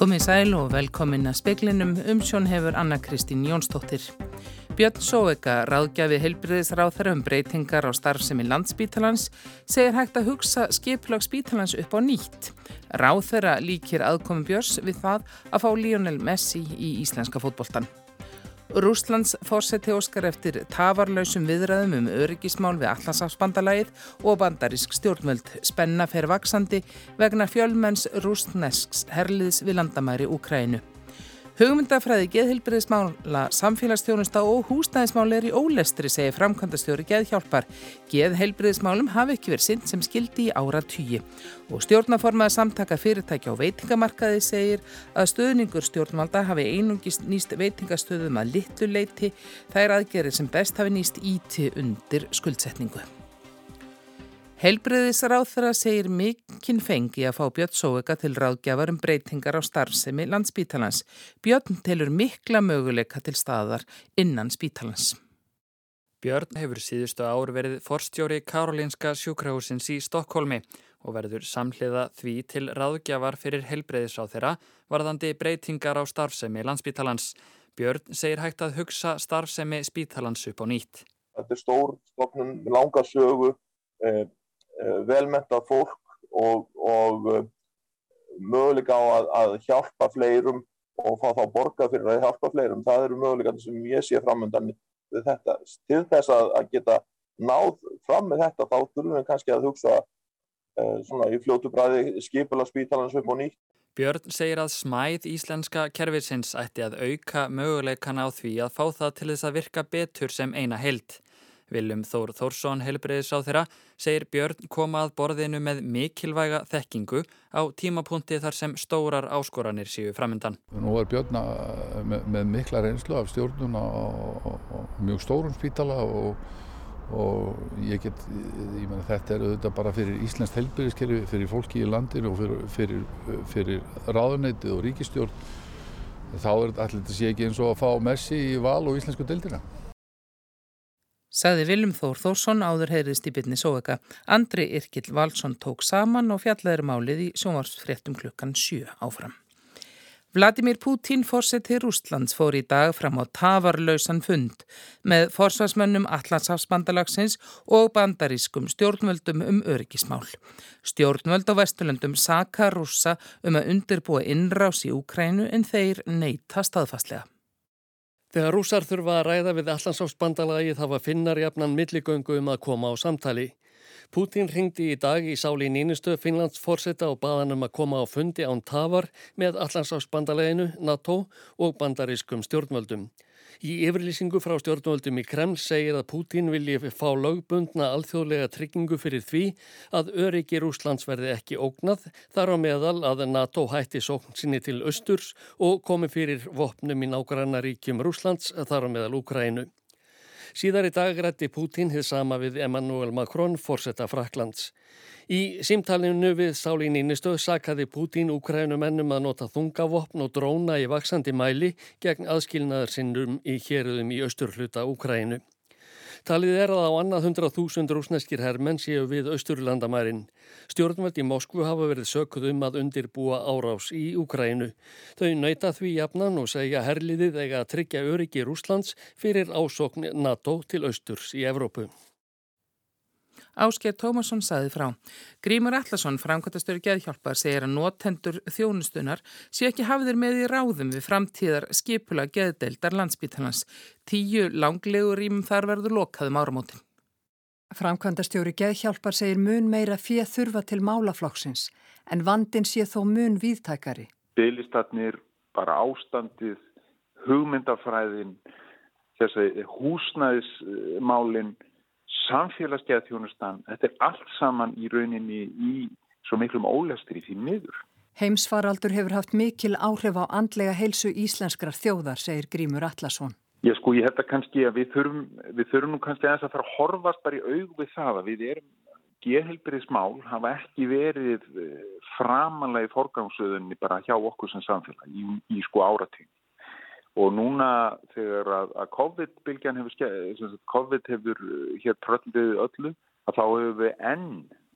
Komið sæl og velkomin að speklinum umsjón hefur Anna Kristín Jónsdóttir. Björn Sóveka, ráðgjafi heilbriðisráþara um breytingar á starfsemi landsbítalans, segir hægt að hugsa skiplags bítalans upp á nýtt. Ráþara líkir aðkomi Björns við það að fá Lionel Messi í íslenska fótboltan. Rúslands fórseti óskar eftir tafarlausum viðræðum um öryggismál við Allansáfsbandalagið og bandarísk stjórnvöld spenna fer vaksandi vegna fjölmenns rúsnesks herliðs við landamæri Úkrænu. Hugmyndafræði geðhilbriðismála, samfélagsstjónusta og húsnæðismáli er í ólestri, segir framkvæmdastjóri geðhjálpar. Geðhilbriðismálum hafi ekki verið sinn sem skildi í ára tugi. Og stjórnaformaða samtaka fyrirtækja á veitingamarkaði segir að stöðningur stjórnvalda hafi einungist nýst veitingastöðum að litlu leiti. Það er aðgerið sem best hafi nýst íti undir skuldsetningu. Heilbreyðisráð þeirra segir mikinn fengi að fá Björn Sóvika til ráðgjafar um breytingar á starfsemi landsbítalans. Björn telur mikla möguleika til staðar innan spítalans. Björn hefur síðustu ár verið forstjóri Karolinska sjúkrahúsins í Stokkólmi og verður samhliða því til ráðgjafar fyrir heilbreyðisráð þeirra varðandi breytingar á starfsemi landsbítalans. Björn segir hægt að hugsa starfsemi spítalans upp á nýtt. Þetta er stór stofnun, langa eh, velmentað fólk og, og eh, möguleika á að, að hjálpa fleirum og fá þá borga fyrir að hjálpa fleirum. Það eru möguleika sem ég sé framöndan þetta. Til þess að, að geta náð fram með þetta þá þurfum við kannski að hugsa uh, svona í fljótu bræði skipula spítalans upp og nýtt. Björn segir að smæð íslenska kervisins ætti að auka möguleikana á því að fá það til þess að virka betur sem eina held. Viljum Þór Þórsson helbreyðis á þeirra segir Björn koma að borðinu með mikilvæga þekkingu á tímapunkti þar sem stórar áskoranir séu framöndan. Nú er Björn með, með mikla reynslu af stjórnun á mjög stórum spítala og, og ég get, ég menna þetta er auðvitað bara fyrir Íslands helbreyðiskerfi, fyrir fólki í landinu og fyrir, fyrir, fyrir ráðuneyti og ríkistjórn. Þá er þetta allir að sé ekki eins og að fá Messi í val og íslensku dildina. Saði Viljum Þór Þórsson áður heyrðist í byrni sóveka. Andri Irkil Valsson tók saman og fjallaður málið í sjónvarsfréttum klukkan 7 áfram. Vladimir Putin fórseti Rústlands fór í dag fram á tafarlausan fund með forsvarsmönnum Allandsafsbandalagsins og bandarískum stjórnvöldum um öryggismál. Stjórnvöld á Vesturlöndum saka rúsa um að undirbúa innrás í Úkrænu en þeir neyta staðfastlega. Þegar rúsar þurfa að ræða við Allansáfsbandalagi þá var finnar jafnan milligöngu um að koma á samtali. Putin ringdi í dag í sáli í nýnustöð Finnlands fórseta og baðan um að koma á fundi án tafar með Allansáfsbandalaginu, NATO og bandarískum stjórnvöldum. Í yfirlýsingu frá stjórnvöldum í Kreml segir að Pútín vilji fá lögbundna alþjóðlega tryggingu fyrir því að öryggi Rúslands verði ekki ógnað þar á meðal að NATO hætti sókn sinni til östurs og komi fyrir vopnum í nágrannaríkjum Rúslands þar á meðal Úkrænu. Síðar í dag rætti Pútín hið sama við Emmanuel Macron, forsetta Fraklands. Í símtalinu við Sálín Ínistöð sakaði Pútín Úkrænumennum að nota þungavopn og dróna í vaksandi mæli gegn aðskilnaðar sinnum í héröðum í austurhluta Úkrænu. Talið er að á annað 100.000 rúsneskir herrmenn séu við austurlandamærin. Stjórnvöld í Moskvu hafa verið sökuð um að undirbúa árás í Úkrænu. Þau nöyta því jafnan og segja herliðið eiga að tryggja öryggi Rúslands fyrir ásokn NATO til austurs í Evrópu. Ásker Tómasson saði frá. Grímur Allarsson, framkvæmtastöru geðhjálpar, segir að notendur þjónustunar sé ekki hafðir með í ráðum við framtíðar skipula geðdeildar landsbítalans. Tíu langlegu rýmum þar verður lokaðum áramótin. Framkvæmdastjóri geðhjálpar segir mun meira fyrir þurfa til málaflokksins en vandin sé þó mun viðtækari. Beilistatnir, bara ástandið, hugmyndafræðin, þessi húsnæðismálinn, samfélagsgeða þjónustan, þetta er allt saman í rauninni í svo miklum ólestri því miður. Heimsfaraldur hefur haft mikil áhrif á andlega heilsu íslenskrar þjóðar, segir Grímur Allarsson. Já sko, ég held að kannski að við þurfum, við þurfum nú kannski að þess að fara að horfast bara í aug við það að við erum geðhelbriðismál hafa ekki verið eh, framanlega í forgangsöðunni bara hjá okkur sem samfélag í, í sko áratíðin og núna þegar að, að COVID-bylgjan hefur, COVID hefur uh, hér tröldið öllu, að þá hefur við enn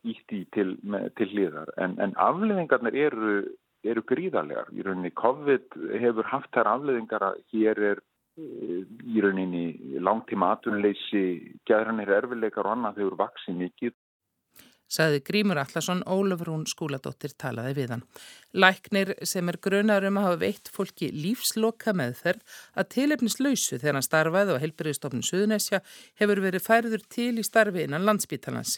ítt í til, til hlýðar. En, en afleðingarnir eru eru gríðarlegar. Í rauninni COVID hefur haft þær afleðingar að hér er eh, í rauninni langtíma atunleysi, gæðranir erfileikar og annað hefur vaksið mikið Saði Grímur Allarsson, Ólafur hún skúladóttir talaði við hann. Læknir sem er grunar um að hafa veitt fólki lífsloka meðferð að tilefnislausu þegar hann starfaði á helbriðstofnun Suðunesja hefur verið færður til í starfi innan landsbítalans.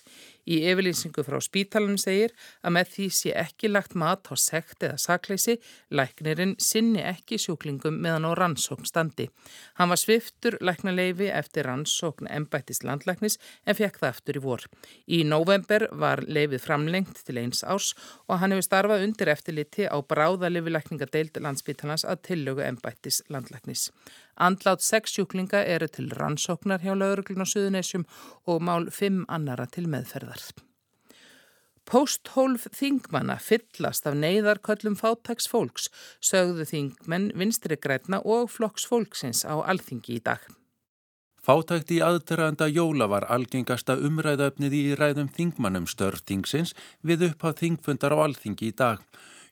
Í yfirlýsingu frá spítalan segir að með því sé ekki lagt mat á sekt eða sakleysi, læknirinn sinni ekki sjúklingum meðan á rannsókn standi. Hann var sviftur læknaleifi eftir rannsókn embættist landlæknis en fekk það eftir í vor. Í november var leifið framlengt til eins árs og hann hefur starfað undir eftirliti á bráðalifilækningadeild landsbítalans að tillögu embættis landlæknis. Andlátt sex sjúklinga eru til rannsóknar hjá lauruglun og suðunessjum og mál fimm annara til meðferðar. Pósthólf þingmanna fyllast af neyðarköllum fátæks fólks, sögðu þingmenn vinstri grætna og flokks fólksins á alþingi í dag. Fátækt í aðterranda jóla var algengasta umræðöfnið í ræðum þingmannum störfþingsins við upphaf þingfundar á alþingi í dag.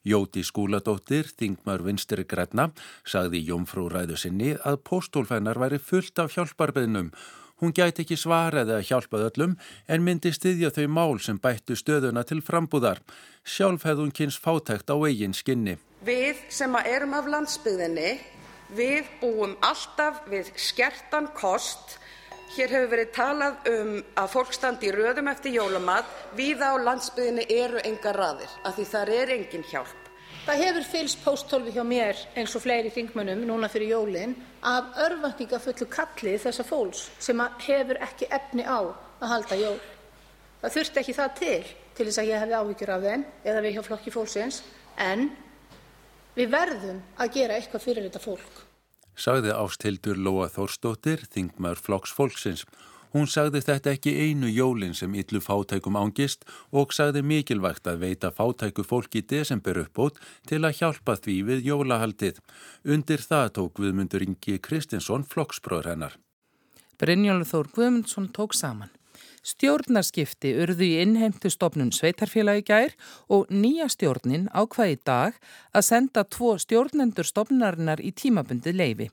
Jóti skúladóttir, þingmar vinstri græna, sagði Jómfrú ræðu sinni að postólfennar væri fullt af hjálparbeðnum. Hún gæti ekki svaraði að hjálpað öllum en myndi styðja þau mál sem bættu stöðuna til frambúðar. Sjálf hefði hún kynst fátækt á eigin skinni. Við sem erum af landsbyðinni Við búum alltaf við skertan kost. Hér hefur verið talað um að fólk standi í röðum eftir jólamat. Víða á landsbyðinni eru engar raðir af því þar er engin hjálp. Það hefur fylst pósthólfi hjá mér eins og fleiri þingmönnum núna fyrir jólinn af örvæntingafullu kallið þessa fólks sem hefur ekki efni á að halda jól. Það þurfti ekki það til til þess að ég hefði áhyggjur af þeim eða við hjá flokki fólksins en Við verðum að gera eitthvað fyrir þetta fólk. Sagði ástildur Lóa Þórstóttir, þingmar flokks fólksins. Hún sagði þetta ekki einu jólinn sem yllu fátækum ángist og sagði mikilvægt að veita fátæku fólk í desember uppbót til að hjálpa því við jólahaldið. Undir það tók viðmundur Ingi Kristinsson flokksbróður hennar. Brynjólu Þór Guðmundsson tók saman. Stjórnarskipti urðu í innheimtu stopnum sveitarfélagi gær og nýja stjórnin ákvaði í dag að senda tvo stjórnendur stopnarinnar í tímabundi leifi.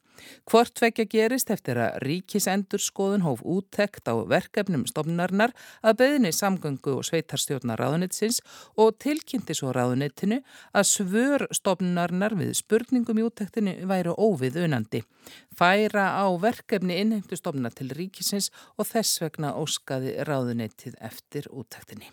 Hvort vekja gerist eftir að ríkisendur skoðun hóf úttekt á verkefnum stopnarinnar að beðinni samgöngu og sveitarstjórnar ráðunitsins og tilkynnti svo ráðunitinu að svör stopnarinnar við spurningum í úttektinu væru óvið unandi. Færa á verkefni innheimtu stopna til ríkisins og þess vegna óskaði ráðuneytið eftir úttaktinni.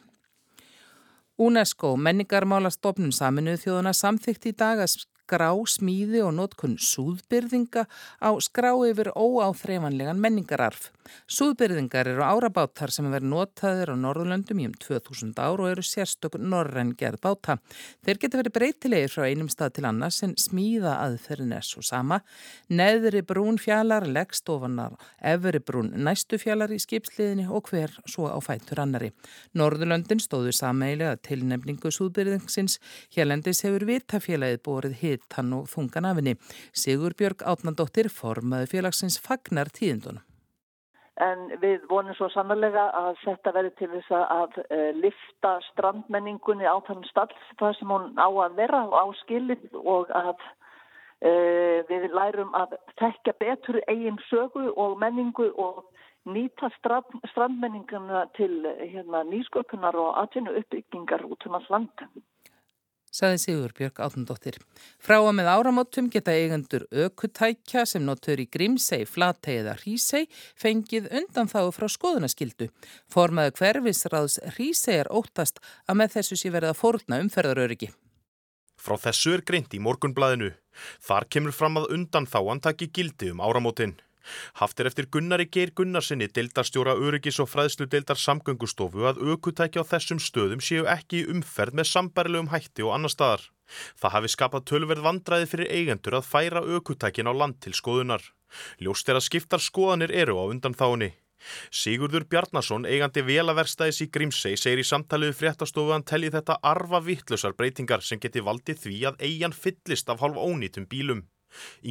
UNESCO, menningarmála stofnun saminuð þjóðuna, samþykti í dag að skrá smíði og nótkunn súðbyrðinga á skrá yfir óáþreifanlegan menningararf. Súðbyrðingar eru árabátar sem verður notaðir á Norðurlöndum í um 2000 ár og eru sérstök norræn gerð báta. Þeir geta verið breytilegir frá einum stað til annars en smíða aðferðin er svo sama. Neðri brún fjallar leggst ofanar, efri brún næstu fjallar í skipsliðinni og hver svo á fætur annari. Norðurlöndin stóðu sameilega tilnefningu súðbyrðingsins. Hérlendis hefur vitafélagið borið hit hitann og þunganafinni. Sigur Björg Átnandóttir formaði félagsins fagnar tíðindunum. En við vonum svo sannlega að þetta verður til þess að uh, lifta strandmenningunni á þann stall það sem hún á að vera á skilið og að uh, við lærum að tekja betur eigin sögu og menningu og nýta strand, strandmenninguna til hérna, nýsköpunar og atvinnu uppbyggingar út um alls landa saði Sigurbjörg Átundóttir. Frá að með áramótum geta eigendur ökutækja sem notur í Grímsei, Flatei eða Hrísei fengið undan þá frá skoðunaskildu. Formaðu hverfisráðs Hrísei er óttast að með þessu sé verið að fórna umferðaröryggi. Frá þessu er greint í morgunblæðinu. Þar kemur fram að undan þá antaki gildi um áramótin. Haft er eftir Gunnari Geir Gunnarsinni deildarstjóra öryggis og fræðslu deildar samgöngustofu að aukutækja á þessum stöðum séu ekki umferð með sambarilegum hætti og annar staðar. Það hafi skapað tölverð vandræði fyrir eigendur að færa aukutækin á land til skoðunar. Ljóst er að skiptar skoðanir eru á undan þáni. Sigurður Bjarnason, eigandi velaverstaðis í Grímsei, segir í samtaliðu fréttastofu að hann telli þetta arfa vittlusar breytingar sem geti valdið því að eigin fyllist af hálf ónýtum bílum.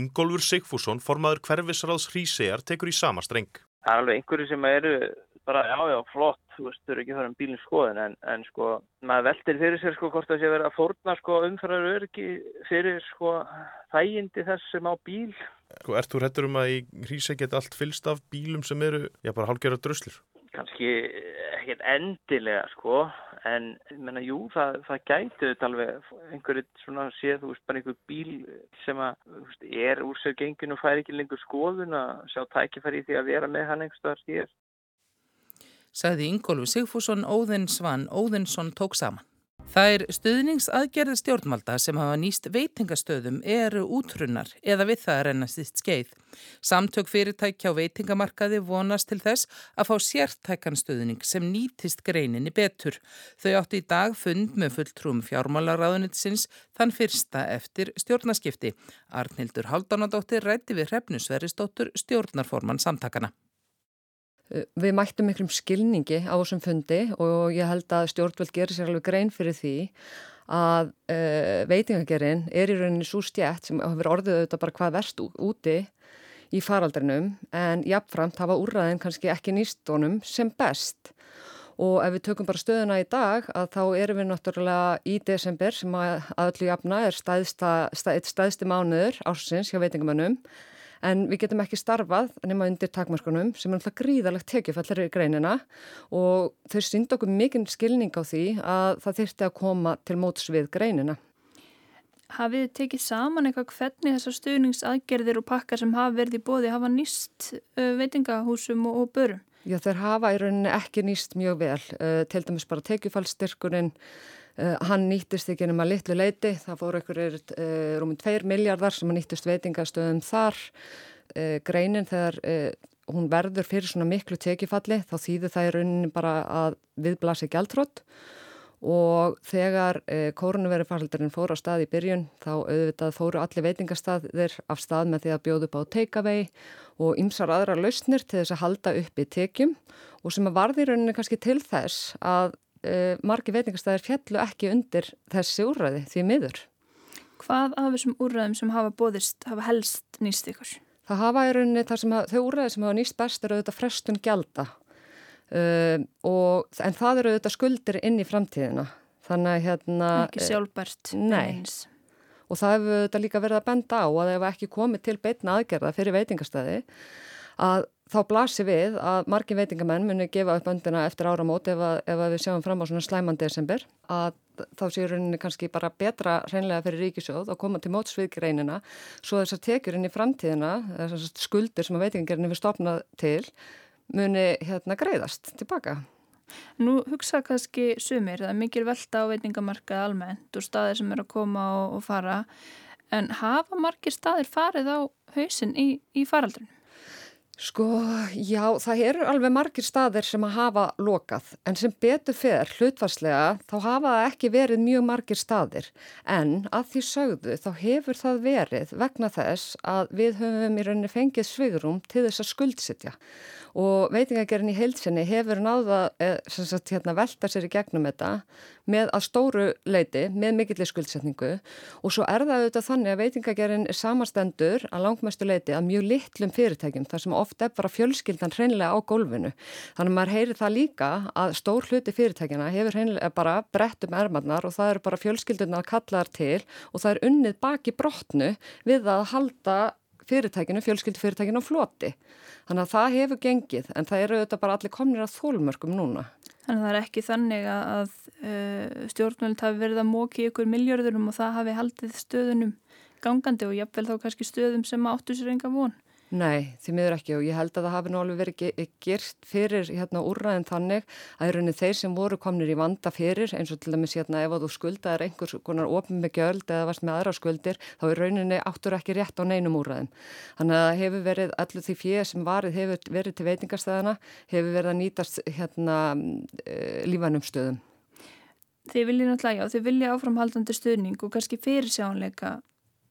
Ingólfur Sigfússon, formaður hverfisraðs Hrísegar, tekur í sama streng. Það er alveg einhverju sem eru bara, já, já, flott, þú veist, þau eru ekki að fara um bílinn skoðin en, en sko, maður veldir fyrir sér sko hvort það sé verið að fórna sko umfærar öryggi fyrir sko þægindi þess sem á bíl. Sko, ert þú hættur um að í hrísa geta allt fylst af bílum sem eru, já bara hálgjörða dröslur? Kanski ekkert endilega sko en menna, jú, það, það gæti alveg einhverju svona séð, þú veist, bara einhver bíl sem að veist, er úr sér gengin og fær ekki lengur skoðun að sjá tækifæri því að vera með hann einhverstaðar hér. Saði Ingólfi Sigfússon Óðinsvann Óðinsson tók saman. Það er stuðningsaðgerði stjórnvalda sem hafa nýst veitingastöðum eru útrunnar eða við það er ennast íst skeið. Samtök fyrirtækja á veitingamarkaði vonast til þess að fá sértækan stuðning sem nýtist greininni betur. Þau áttu í dag fund með fulltrúum fjármálaráðunitsins þann fyrsta eftir stjórnaskipti. Arnildur Haldánadóttir rætti við Hrefnusveristóttur stjórnarforman samtakana. Eh, við mættum miklum skilningi á þessum fundi og ég held að stjórnveld gerir sér alveg grein fyrir því að uh, veitingagerinn er í rauninni svo stjætt sem hefur orðið auðvitað bara hvað verst úti í faraldrinum en jafnframt hafa úrraðin kannski ekki nýstónum sem best. Og ef við tökum bara stöðuna í dag að þá erum við náttúrulega í desember sem að öllu jafna er stæðsta, stæð, stæðsti mánuður ásins hjá veitingamönnum en við getum ekki starfað nema undir takmarkunum sem er alltaf gríðalegt tekjufallir í greinina og þau synd okkur mikinn skilning á því að það þyrti að koma til móts við greinina. Hafið þið tekið saman eitthvað hvernig þessar stuðningsaðgerðir og pakkar sem hafa verið í bóði hafa nýst veitingahúsum og, og börum? Já þeir hafa í rauninni ekki nýst mjög vel, uh, til dæmis bara tekjufallstyrkurinn Uh, hann nýttist ekki nema litlu leiti, það fóru einhverjir uh, rúmum 2 miljardar sem nýttist veitingastöðum þar. Uh, greinin þegar hún verður fyrir svona miklu tekifalli þá þýður það í rauninni bara að viðblasi gæltrótt og þegar kórunverðarfaldurinn fóru á stað í byrjun þá auðvitað fóru allir veitingastaðir af stað með því að bjóðu upp á takeaway og ymsar aðra lausnir til þess að halda upp í tekjum. Og sem að varði í rauninni kannski til þess að uh, margi veitingastæðir fjallu ekki undir þessi úrræði því miður. Hvað af þessum úrræðum sem hafa bóðist hafa helst nýst ykkur? Það hafa í rauninni þar sem að, þau úrræði sem hafa nýst best eru auðvitað frestun gjalda uh, og, en það eru auðvitað skuldir inn í framtíðina. Þannig að hérna... Ekki sjálfbært. Nei. Og það hefur auðvitað líka verið að benda á að ef ekki komið til beitna aðgerða fyrir veitingastæði að þá blasir við að margi veitingamenn muni gefa upp öndina eftir áramót ef, að, ef að við sjáum fram á svona slæman desember að þá séur henni kannski bara betra hreinlega fyrir ríkisjóð og koma til mótsviðgreinina svo þess að tekjur inn í framtíðina skuldir sem að veitingarinn hefur stopnað til muni hérna greiðast tilbaka. Nú hugsa kannski sumir, það er mikil velta á veitingamarkað almennt og staðir sem er að koma og, og fara en hafa margir staðir farið á hausin í, í faraldrinu? Sko, já, það eru alveg margir staðir sem að hafa lokað en sem betur fer hlutvarslega þá hafa það ekki verið mjög margir staðir. En að því sögðu þá hefur það verið vegna þess að við höfum í rauninni fengið svigrum til þess að skuldsetja. Og veitingagerinn í heilsinni hefur náða eh, sagt, hérna, velta sér í gegnum þetta með að stóru leiti, með mikillir skuldsetningu og svo er það auðvitað þannig að veitingagerinn er samastendur að langmestu leiti að mjög litlum fyrirtækjum þar sem ofta er bara fjölskyldan hreinlega á gólfinu. Þannig að maður heyri það líka að stór hluti fyrirtækjana hefur hreinlega bara brett um ermarnar og það eru bara fjölskylduna að kalla þar til og það er unnið baki brotnu við að halda fyrirtækinu, fjölskyldu fyrirtækinu á floti. Þannig að það hefur gengið en það eru auðvitað bara allir komnir að þólmörkum núna. Þannig að það er ekki þannig að uh, stjórnvöld hafi verið að móki ykkur miljörðurum og það hafi haldið stöðunum gangandi og jafnvel þá kannski stöðum sem áttu sér enga von. Nei, því miður ekki og ég held að það hafi nú alveg verið gert fyrir hérna úrræðin þannig að í rauninni þeir sem voru komnir í vanda fyrir eins og til dæmis hérna ef þú skuldaðir einhvers konar ofn með gjöld eða varst með aðra skuldir þá í rauninni áttur ekki rétt á neinum úrræðin. Þannig að hefur verið allir því fyrir sem varið hefur verið til veitingarstæðana hefur verið að nýtast hérna e, lífanum stöðum. Þið viljið náttúrulega, já, þið viljið áframhaldandi stöðning og kannski fyrirsjánleika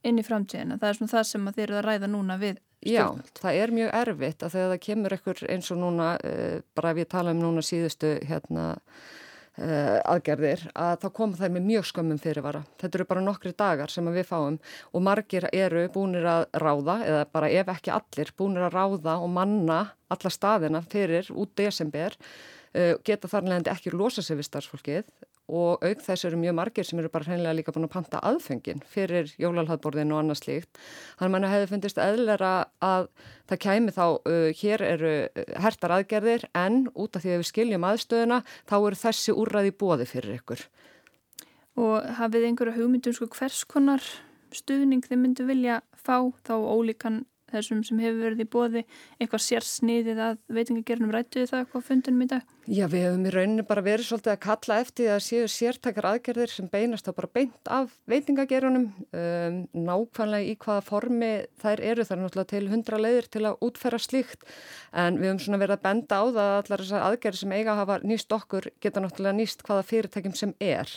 inn í framtíðina. Það er svona það sem þið eru að ræða núna við Já, það er mjög erfitt að þegar það kemur ekkur eins og núna, uh, bara ef ég tala um núna síðustu hérna, uh, aðgerðir, að þá koma þær með mjög skömmum fyrirvara. Þetta eru bara nokkri dagar sem við fáum og margir eru búinir að ráða, eða bara ef ekki allir, búinir að ráða og manna alla staðina fyrir út desember uh, geta þar leðandi ekki losa sig við starfsfólkið og auk þess eru mjög margir sem eru bara hreinlega líka búin að panta aðfengin fyrir jólalhaldborðin og annað slíkt. Þannig að mann hefði fundist eðlera að það kæmi þá, uh, hér eru hertar aðgerðir en út af því að við skiljum aðstöðuna þá eru þessi úrraði bóði fyrir ykkur. Og hafið einhverja hugmyndum sko hvers konar stuðning þið myndu vilja fá þá ólíkan þessum sem hefur verið í bóði eitthvað sérsniðið að veitingagerðnum rættuði það eitthvað fundunum í dag? Já, við hefum í rauninni bara verið svolítið að kalla eftir að séu sértakar aðgerðir sem beinast þá bara beint af veitingagerðunum um, nákvæmlega í hvaða formi þær eru. Þar náttúrulega til hundra leiðir til að útferra slíkt. En við hefum svona verið að benda á það að allar þessar aðgerðir sem eiga að hafa nýst okkur geta náttúrulega nýst hvaða fyrirtækjum sem er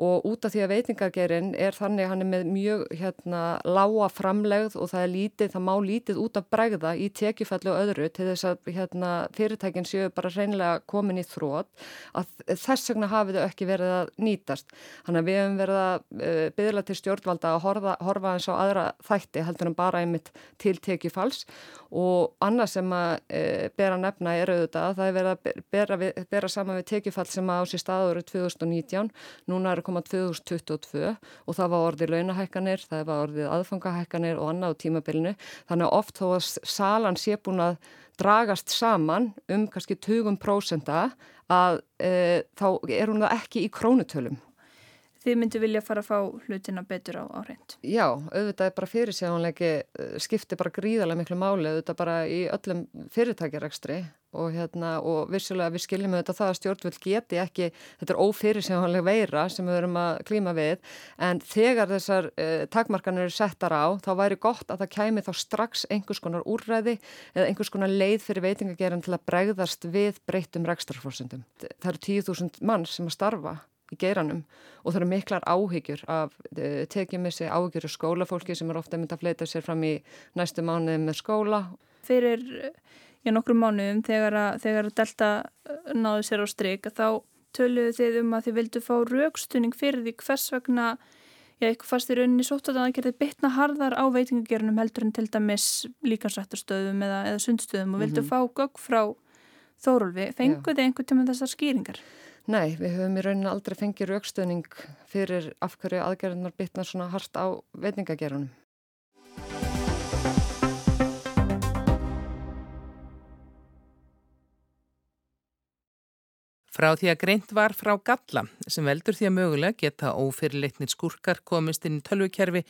og út af því að veitingargerinn er þannig hann er með mjög hérna lága framlegð og það er lítið, það má lítið út af bregða í tekjufallu og öðru til þess að hérna, fyrirtækinn séu bara reynilega komin í þrótt að þess vegna hafið þau ekki verið að nýtast. Þannig að við hefum verið að eh, byggla til stjórnvalda að horfa, horfa eins á aðra þætti heldur en bara einmitt til tekjufalls og annað sem að e, bera nefna er auðvitað að það er verið að bera, bera saman við tekjufall sem að á sér staður 2019, núna er að koma 2022 og það var orðið launahækkanir, það var orðið aðfangahækkanir og annað á tímabilinu. Þannig að oft þó að salan sé búin að dragast saman um kannski 20% að e, þá er hún það ekki í krónutölum þið myndu vilja fara að fá hlutina betur á, á reynd. Já, auðvitað er bara fyrirsjáðanleiki, eh, skiptir bara gríðarlega miklu máli, auðvitað bara í öllum fyrirtækjarekstri og, hérna, og vissulega við skiljum auðvitað það að stjórnvöld geti ekki, þetta er ófyrirsjáðanlega veira sem við verum að klíma við, en þegar þessar uh, takmarkanir eru settar á, þá væri gott að það kæmi þá strax einhvers konar úrræði eða einhvers konar leið fyrir veitingageran til að bregðast við breytum rekstrafórsendum. Það eru tíu þúsund mann sem að starfa í geiranum og það eru miklar áhyggjur af uh, tekjumissi áhyggjur af skólafólki sem er ofta myndið að fleita sér fram í næstu mánuði með skóla. Fyrir já, nokkru mánuðum þegar að, þegar að Delta eh, náðu sér á stryk þá töluðu þið um að þið vildu fá raukstunning fyrir því hvers vegna já, eitthvað fast í rauninni sótt að það gerði bitna harðar á veitingagerunum heldur en til dæmis líkansrættastöðum eða, eða sundstöðum og vildu mm -hmm. fá gögg frá Þórólfi. Fenguði einhvern tíma þessar skýringar? Nei, við höfum í rauninni aldrei fengið raukstöning fyrir af hverju aðgerðunar bitna svona hart á veitingagerunum. Frá því að greint var frá galla sem veldur því að mögulega geta ófyrirleitnir skurkar komist inn í tölvukerfi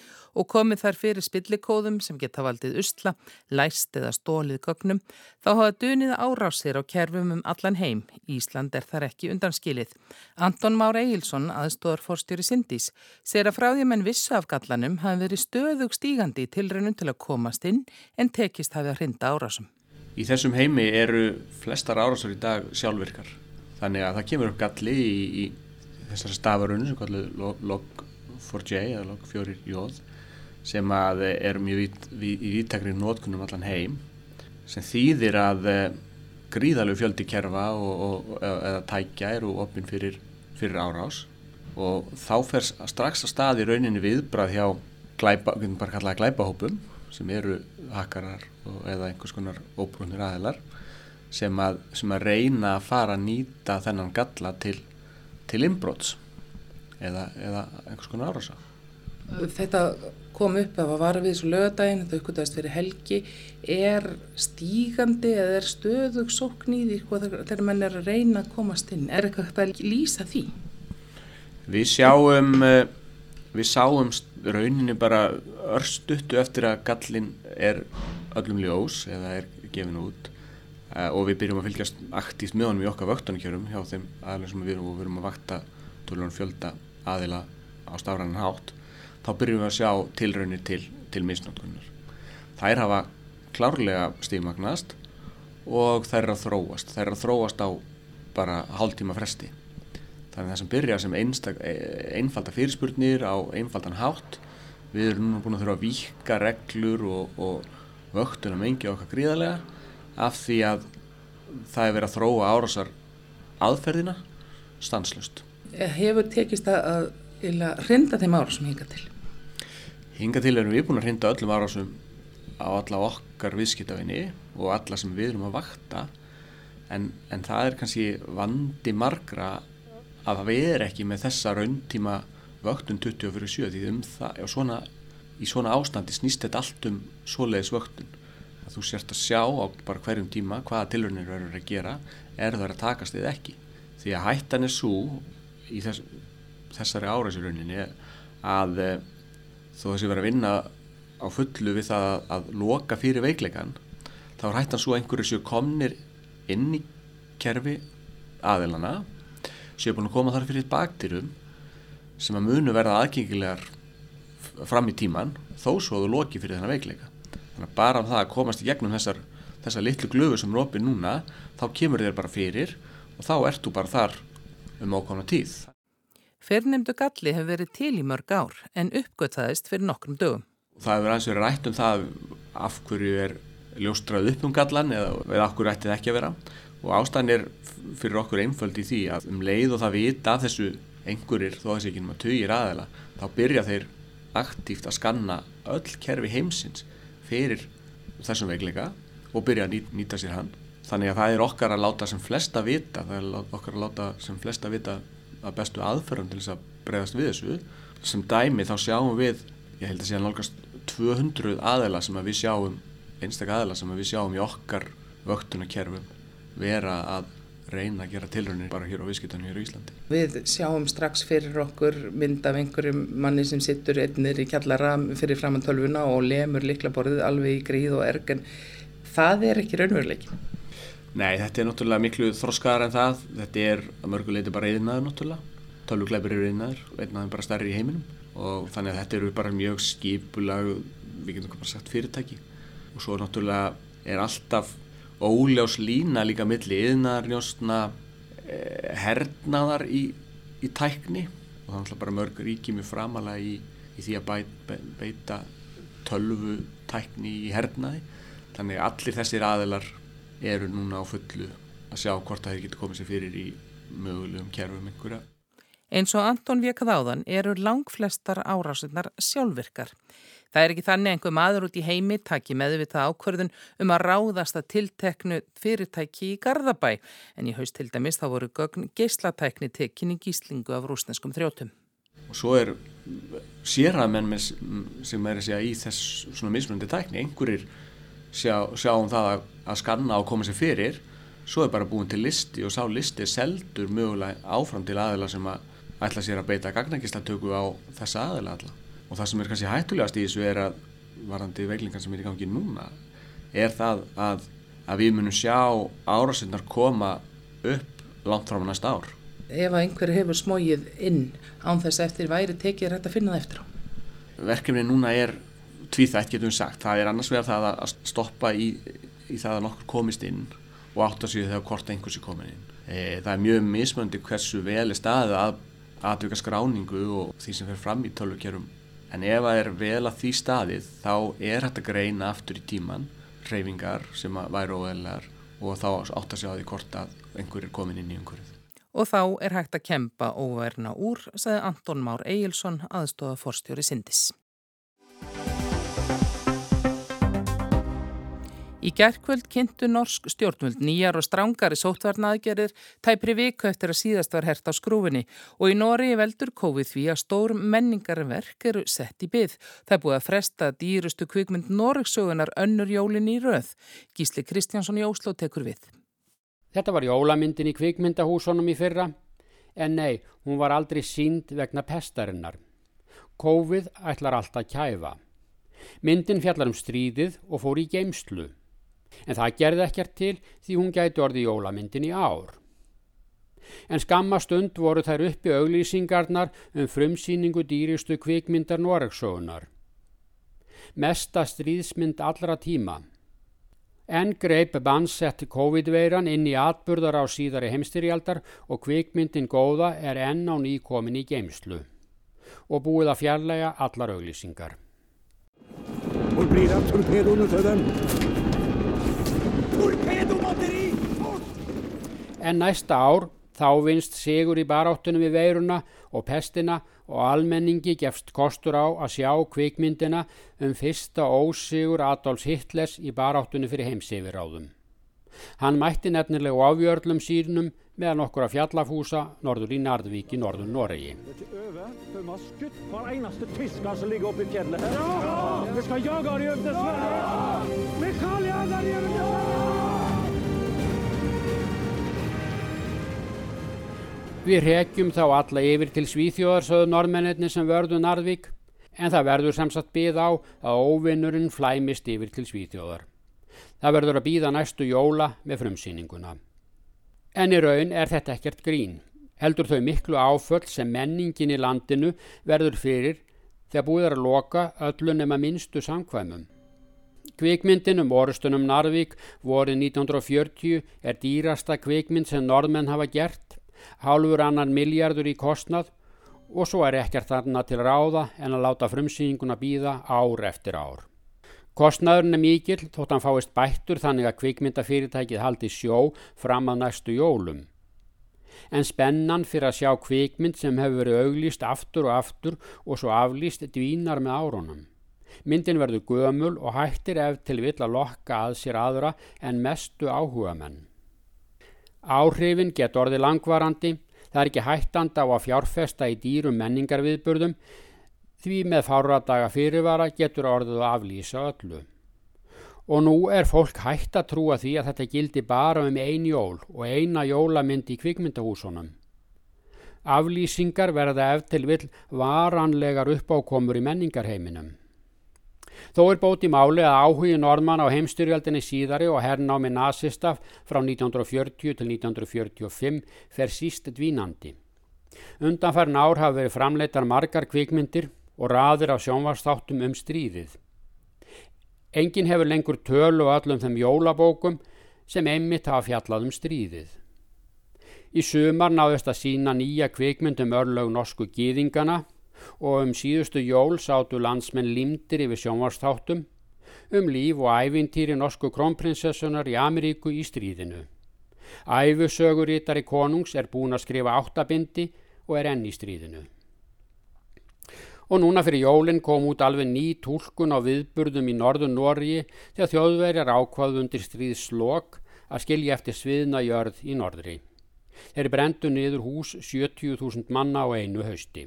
og komið þar fyrir spillikóðum sem geta valdið usla, læst eða stólið gögnum, þá hafa dunið árásir á kerfum um allan heim. Ísland er þar ekki undanskilið. Anton Már Egilson, aðstóðar fórstjóri Sindís, segir að frá því að menn vissu af gallanum hafi verið stöðug stígandi í tilraunum til að komast inn en tekist hafi að hrinda árásum. Í þessum heimi eru flestar árásar í dag sjálfvirkar þannig að það kemur upp galli í, í þessari stafarunni sem kallar log4j eða log4j sem að er mjög í výttakri nótkunum allan heim sem þýðir að eh, gríðalegu fjöldi kerfa og, og, eða tækja eru opinn fyrir, fyrir árás. Og þá fer strax að staði rauninni viðbrað hjá glæpa, við getum bara kallaða glæpahópum sem eru hakarar eða einhvers konar óbrúnir aðelar sem að, sem að reyna að fara að nýta þennan galla til, til inbrots eða, eða einhvers konar árása. Þetta kom upp að var við þessu lögadaginn, þetta uppgötast fyrir helgi, er stígandi eða er stöðug sóknýði þegar mann er að reyna að komast inn? Er eitthvað að lýsa því? Við sjáum, eh, við sáum rauninni bara örstuttu eftir að gallin er öllum ljós eða er gefin út Uh, og við byrjum að fylgjast aktíft með honum í okkar vöktunarkjörum hjá þeim aðeins sem við erum og við erum að vakta tölunum fjölda aðila á stafrannan hátt þá byrjum við að sjá tilraunir til, til misnáttunar. Þær hafa klárlega stífmagnast og þær eru að þróast. Þær eru að þróast á bara hálftíma fresti. Þannig að það sem byrja sem einstak, e, einfalda fyrirspurnir á einfaldan hátt við erum núna búin að þurfa að vika reglur og, og vöktunum engi okkar gríðarlega af því að það er verið að þróa árásar aðferðina stanslust. Hefur tekist að, að hrinda þeim árásum hinga til? Hinga til erum við búin að hrinda öllum árásum á alla okkar viðskiptafinni og alla sem við erum að vakta en, en það er kannski vandi margra að það er ekki með þessa rauntíma vöktun 20 fyrir 7 því um það, svona, í svona ástandi snýst þetta allt um svoleiðis vöktun þú sért að sjá á bara hverjum tíma hvaða tilvörnir verður að gera er það að takast eða ekki. Því að hættan er svo í þess, þessari áræðsrauninni að e, þó þessi verið að vinna á fullu við það að, loka fyrir veikleikan þá er hættan svo einhverju séu komnir inn í kerfi aðelana séu búin að koma þar fyrir baktirum sem að munu verða aðgengilegar fram í tíman þó svo að þú loki fyrir þennan veikleika bara um það að komast í gegnum þessar, þessar litlu glöfu sem er opið núna þá kemur þér bara fyrir og þá ertu bara þar um ákvæmna tíð. Fyrrnemdu galli hefur verið til í mörg ár en uppgöttaðist fyrir nokkrum dögum. Það hefur aðeins verið rætt um það af hverju er ljóstrað upp um gallan eða, eða af hverju ætti það ekki að vera. Og ástæðan er fyrir okkur einföld í því að um leið og það vita þessu einhverjir þó að þessi ekki um að tugir aðeila þá byrja þeir aktíft að skanna öll kerfi heimsins fyrir þessum veikleika og byrja að nýta, nýta sér hann. Þannig að það er okkar að láta sem flesta vita, það er okkar að láta sem flesta vita að bestu aðferðum til þess að breyðast við þessu sem dæmi þá sjáum við ég held að sé að nálgast 200 aðela sem að við sjáum einstaklega aðela sem að við sjáum í okkar vöktunarkerfum vera að reyna að gera tilröðinir bara hér á viðskiptunum hér á Íslandi. Við sjáum strax fyrir okkur mynd af einhverjum manni sem sittur einnir í kjallara fyrir framantölvuna og lemur liklaborðið alveg í gríð og erg en það er ekki raunveruleikin. Nei, þetta er náttúrulega miklu þroskaðar en það. Þetta er að mörguleiti bara einaður náttúrulega. Tölvugleipir eru einaður og einaður bara stærri í heiminum og þannig að þetta eru bara mjög skipulag, við getum bara sagt fyrirtæki og svo náttúrulega er alltaf óljós lína líka milli yðnar, njóstna, eh, hernaðar í, í tækni og það er bara mörg ríki mjög framalega í, í því að beita, beita tölvu tækni í hernaði. Þannig að allir þessir aðilar eru núna á fullu að sjá hvort það getur komið sér fyrir í mögulegum kerfum einhverja. Eins og Anton Vekað áðan eru langflestar árásinnar sjálfvirkar. Það er ekki þannig einhver maður út í heimi taki meðvitað ákverðun um að ráðast að tilteknu fyrirtæki í Garðabæ en í haust til dæmis þá voru gögn geyslatækni tekinni gíslingu af rúsneskum þrjótum. Og svo er sérhæðmenn sem er að segja í þess svona mismundi tækni, einhverjir sjá, sjá um það að, að skanna og koma sér fyrir svo er bara búin til listi og sá listi seldur mögulega áfram til aðila sem að ætla sér að beita gagnækislatöku á þessa aðila alla og það sem er kannski hættulegast í þessu er að varandi veiklingar sem er í gangi núna er það að, að við munum sjá árásinnar koma upp langt fram á næsta ár Ef einhver hefur smóið inn án þess eftir væri tekið rætt að finna það eftir á Verkefni núna er tvíþætt getum við sagt. Það er annars vegar það að stoppa í, í það að nokkur komist inn og átt að séu þegar hvort einhvers er komin inn. E, það er mjög mismöndi hversu vel er staðið að aðvika skráningu og því sem fer fram í tölvukjörum. En ef það er vel að því staðið þá er hægt að greina aftur í tíman reyfingar sem væri óveðlegar og þá átt að sjá því hvort að einhver er komin inn í einhverjuð. Og þá er hægt að kempa óverna úr, sagði Anton Már Egilson, aðstofa forstjóri Sindis. Í gerðkvöld kynntu norsk stjórnvöld nýjar og strángari sótvarnaðgerir tæpri viku eftir að síðast var hert á skrúfinni og í Nóri veldur COVID því að stór menningarverk eru sett í byð. Það er búið að fresta dýrustu kvikmynd Norröksugunar önnur jólin í röð. Gísli Kristjánsson í Ósló tekur við. Þetta var jólamyndin í kvikmyndahúsunum í fyrra en nei, hún var aldrei sínd vegna pestarinnar. COVID ætlar alltaf kæfa. Myndin fjallar um stríðið og fór í geimslu en það gerði ekkert til því hún gæti orði jólamyndin í ár. En skamma stund voru þær uppi auglýsingarnar um frumsýningu dýristu kvikmyndar Noregsögunar. Mesta stríðsmynd allra tíma. En greip bannsett COVID-veiran inn í atburðar á síðari heimstyrjaldar og kvikmyndin góða er enn á nýkomin í geimslu og búið að fjarlæga allar auglýsingar. Og blir að torpedónu þauðan. En næsta ár þá vinst sigur í baráttunum við veiruna og pestina og almenningi gefst kostur á að sjá kvikmyndina um fyrsta ósigur Adolfs Hitlers í baráttunum fyrir heimsifirráðum. Hann mætti nefnilega afjörlum sínum meðan okkur að fjallafúsa norður í Nardvík í norður Noregi. Við rekjum þá alla yfir til Svíþjóðarsöðu normennirni sem vörðu Nardvík en það verður samsatt byð á að óvinnurinn flæmist yfir til Svíþjóðar. Það verður að býða næstu jóla með frumsýninguna. En í raun er þetta ekkert grín. Heldur þau miklu áföll sem menningin í landinu verður fyrir þegar búið er að loka öllu nema minnstu samkvæmum. Kvikmyndin um orustunum Narvík vorið 1940 er dýrasta kvikmynd sem norðmenn hafa gert, hálfur annan miljardur í kostnað og svo er ekkert þarna til ráða en að láta frumsýninguna býða ár eftir ár. Kostnaðurinn er mikill þótt hann fáist bættur þannig að kvikmyndafyrirtækið haldi sjó fram að næstu jólum. En spennan fyrir að sjá kvikmynd sem hefur verið auglýst aftur og aftur og svo aflýst dvínar með árunum. Myndin verður gömul og hættir ef til vill að lokka að sér aðra en mestu áhuga menn. Áhrifin getur orðið langvarandi, það er ekki hættanda á að fjárfesta í dýrum menningarviðburðum Því með fáradaga fyrirvara getur orðið að aflýsa öllu. Og nú er fólk hægt að trúa því að þetta gildi bara um ein jól og eina jólamynd í kvikmyndahúsunum. Aflýsingar verða eftir vill varanlegar uppákomur í menningarheiminum. Þó er bóti máli að áhugi norðmann á heimstyrjaldinni síðari og herrnámi nazista frá 1940 til 1945 fer síst dvínandi. Undanfærin ár hafa verið framleitar margar kvikmyndir og raðir af sjónvarsþáttum um stríðið. Engin hefur lengur tölu allum þeim jólabókum sem einmitt hafa fjallað um stríðið. Í sumar náðist að sína nýja kvikmyndum örlög norsku gýðingana og um síðustu jól sátu landsmenn limdir yfir sjónvarsþáttum um líf og ævintýri norsku krónprinsessunar í Ameríku í stríðinu. Æfusögurítari konungs er búin að skrifa áttabindi og er enn í stríðinu. Og núna fyrir jólinn kom út alveg ný tólkun á viðburðum í norðun Norgi þegar þjóðverjar ákvaðu undir stríðslokk að skilja eftir sviðna jörð í norðri. Þeir brendu niður hús 70.000 manna á einu hausti.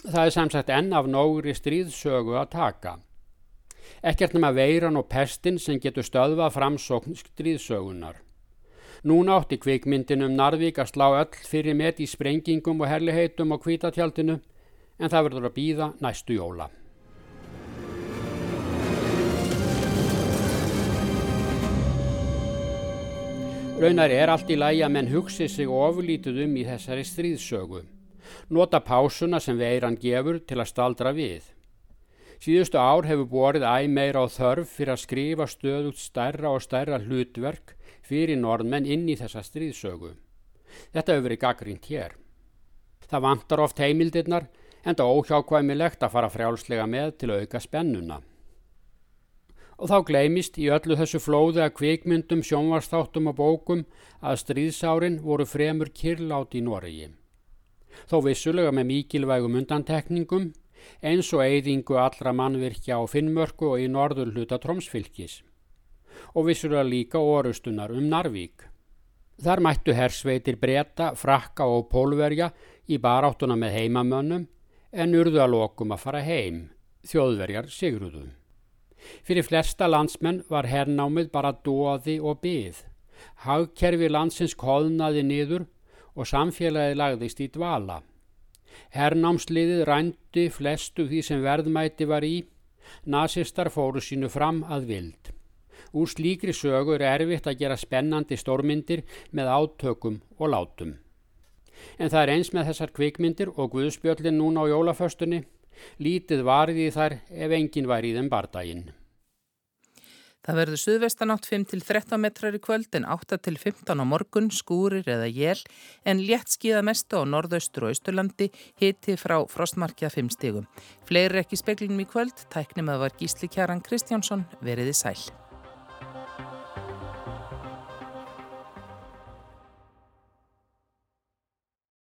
Það er samsagt enn af nógri stríðsögu að taka. Ekkert nema veiran og pestin sem getur stöðvað framsókn stríðsögunar. Núna átti kvikmyndin um Narvík að slá öll fyrir met í sprengingum og herliheitum á kvítatjaldinu en það verður að býða næstu jóla. Raunar er allt í lægi að menn hugsi sig ofurlítið um í þessari stríðsögu. Nota pásuna sem veiran gefur til að staldra við. Síðustu ár hefur borið æg meira á þörf fyrir að skrifa stöðut stærra og stærra hlutverk fyrir norðmenn inn í þessa stríðsögu. Þetta hefur verið gaggrínt hér. Það vantar oft heimildirnar en það óhjákvæmilegt að fara frjálslega með til að auka spennuna. Og þá gleymist í öllu þessu flóði að kvikmyndum, sjónvarstáttum og bókum að stríðsárin voru fremur kirlátt í Noregi. Þó vissulega með mikilvægum undantekningum eins og eyðingu allra mannvirkja á Finnmörku og í norður hluta Trómsfylkis. Og vissulega líka orustunar um Narvík. Þar mættu hersveitir breyta, frakka og pólverja í baráttuna með heimamönnum en urðu að lokum að fara heim, þjóðverjar sigruðum. Fyrir flesta landsmenn var hernámið bara dóði og byð. Hagkerfi landsins koðnaði niður og samfélagi lagðist í dvala. Hernámsliðið rændi flestu því sem verðmæti var í, nazistar fóru sínu fram að vild. Úr slíkri sögu er erfitt að gera spennandi stórmyndir með átökum og látum. En það er eins með þessar kvikmyndir og Guðspjöllin núna á jólaföstunni. Lítið varði þar ef engin væri í þeim bardaginn. Það verður suðvestanátt 5-13 metrar í kvöld en 8-15 á morgun, skúrir eða jél en létt skíða mestu á norðaustur og austurlandi hiti frá frostmarkja 5 stígum. Fleiri ekki speklinum í kvöld, tæknum að var Gísli Kjaran Kristjánsson veriði sæl.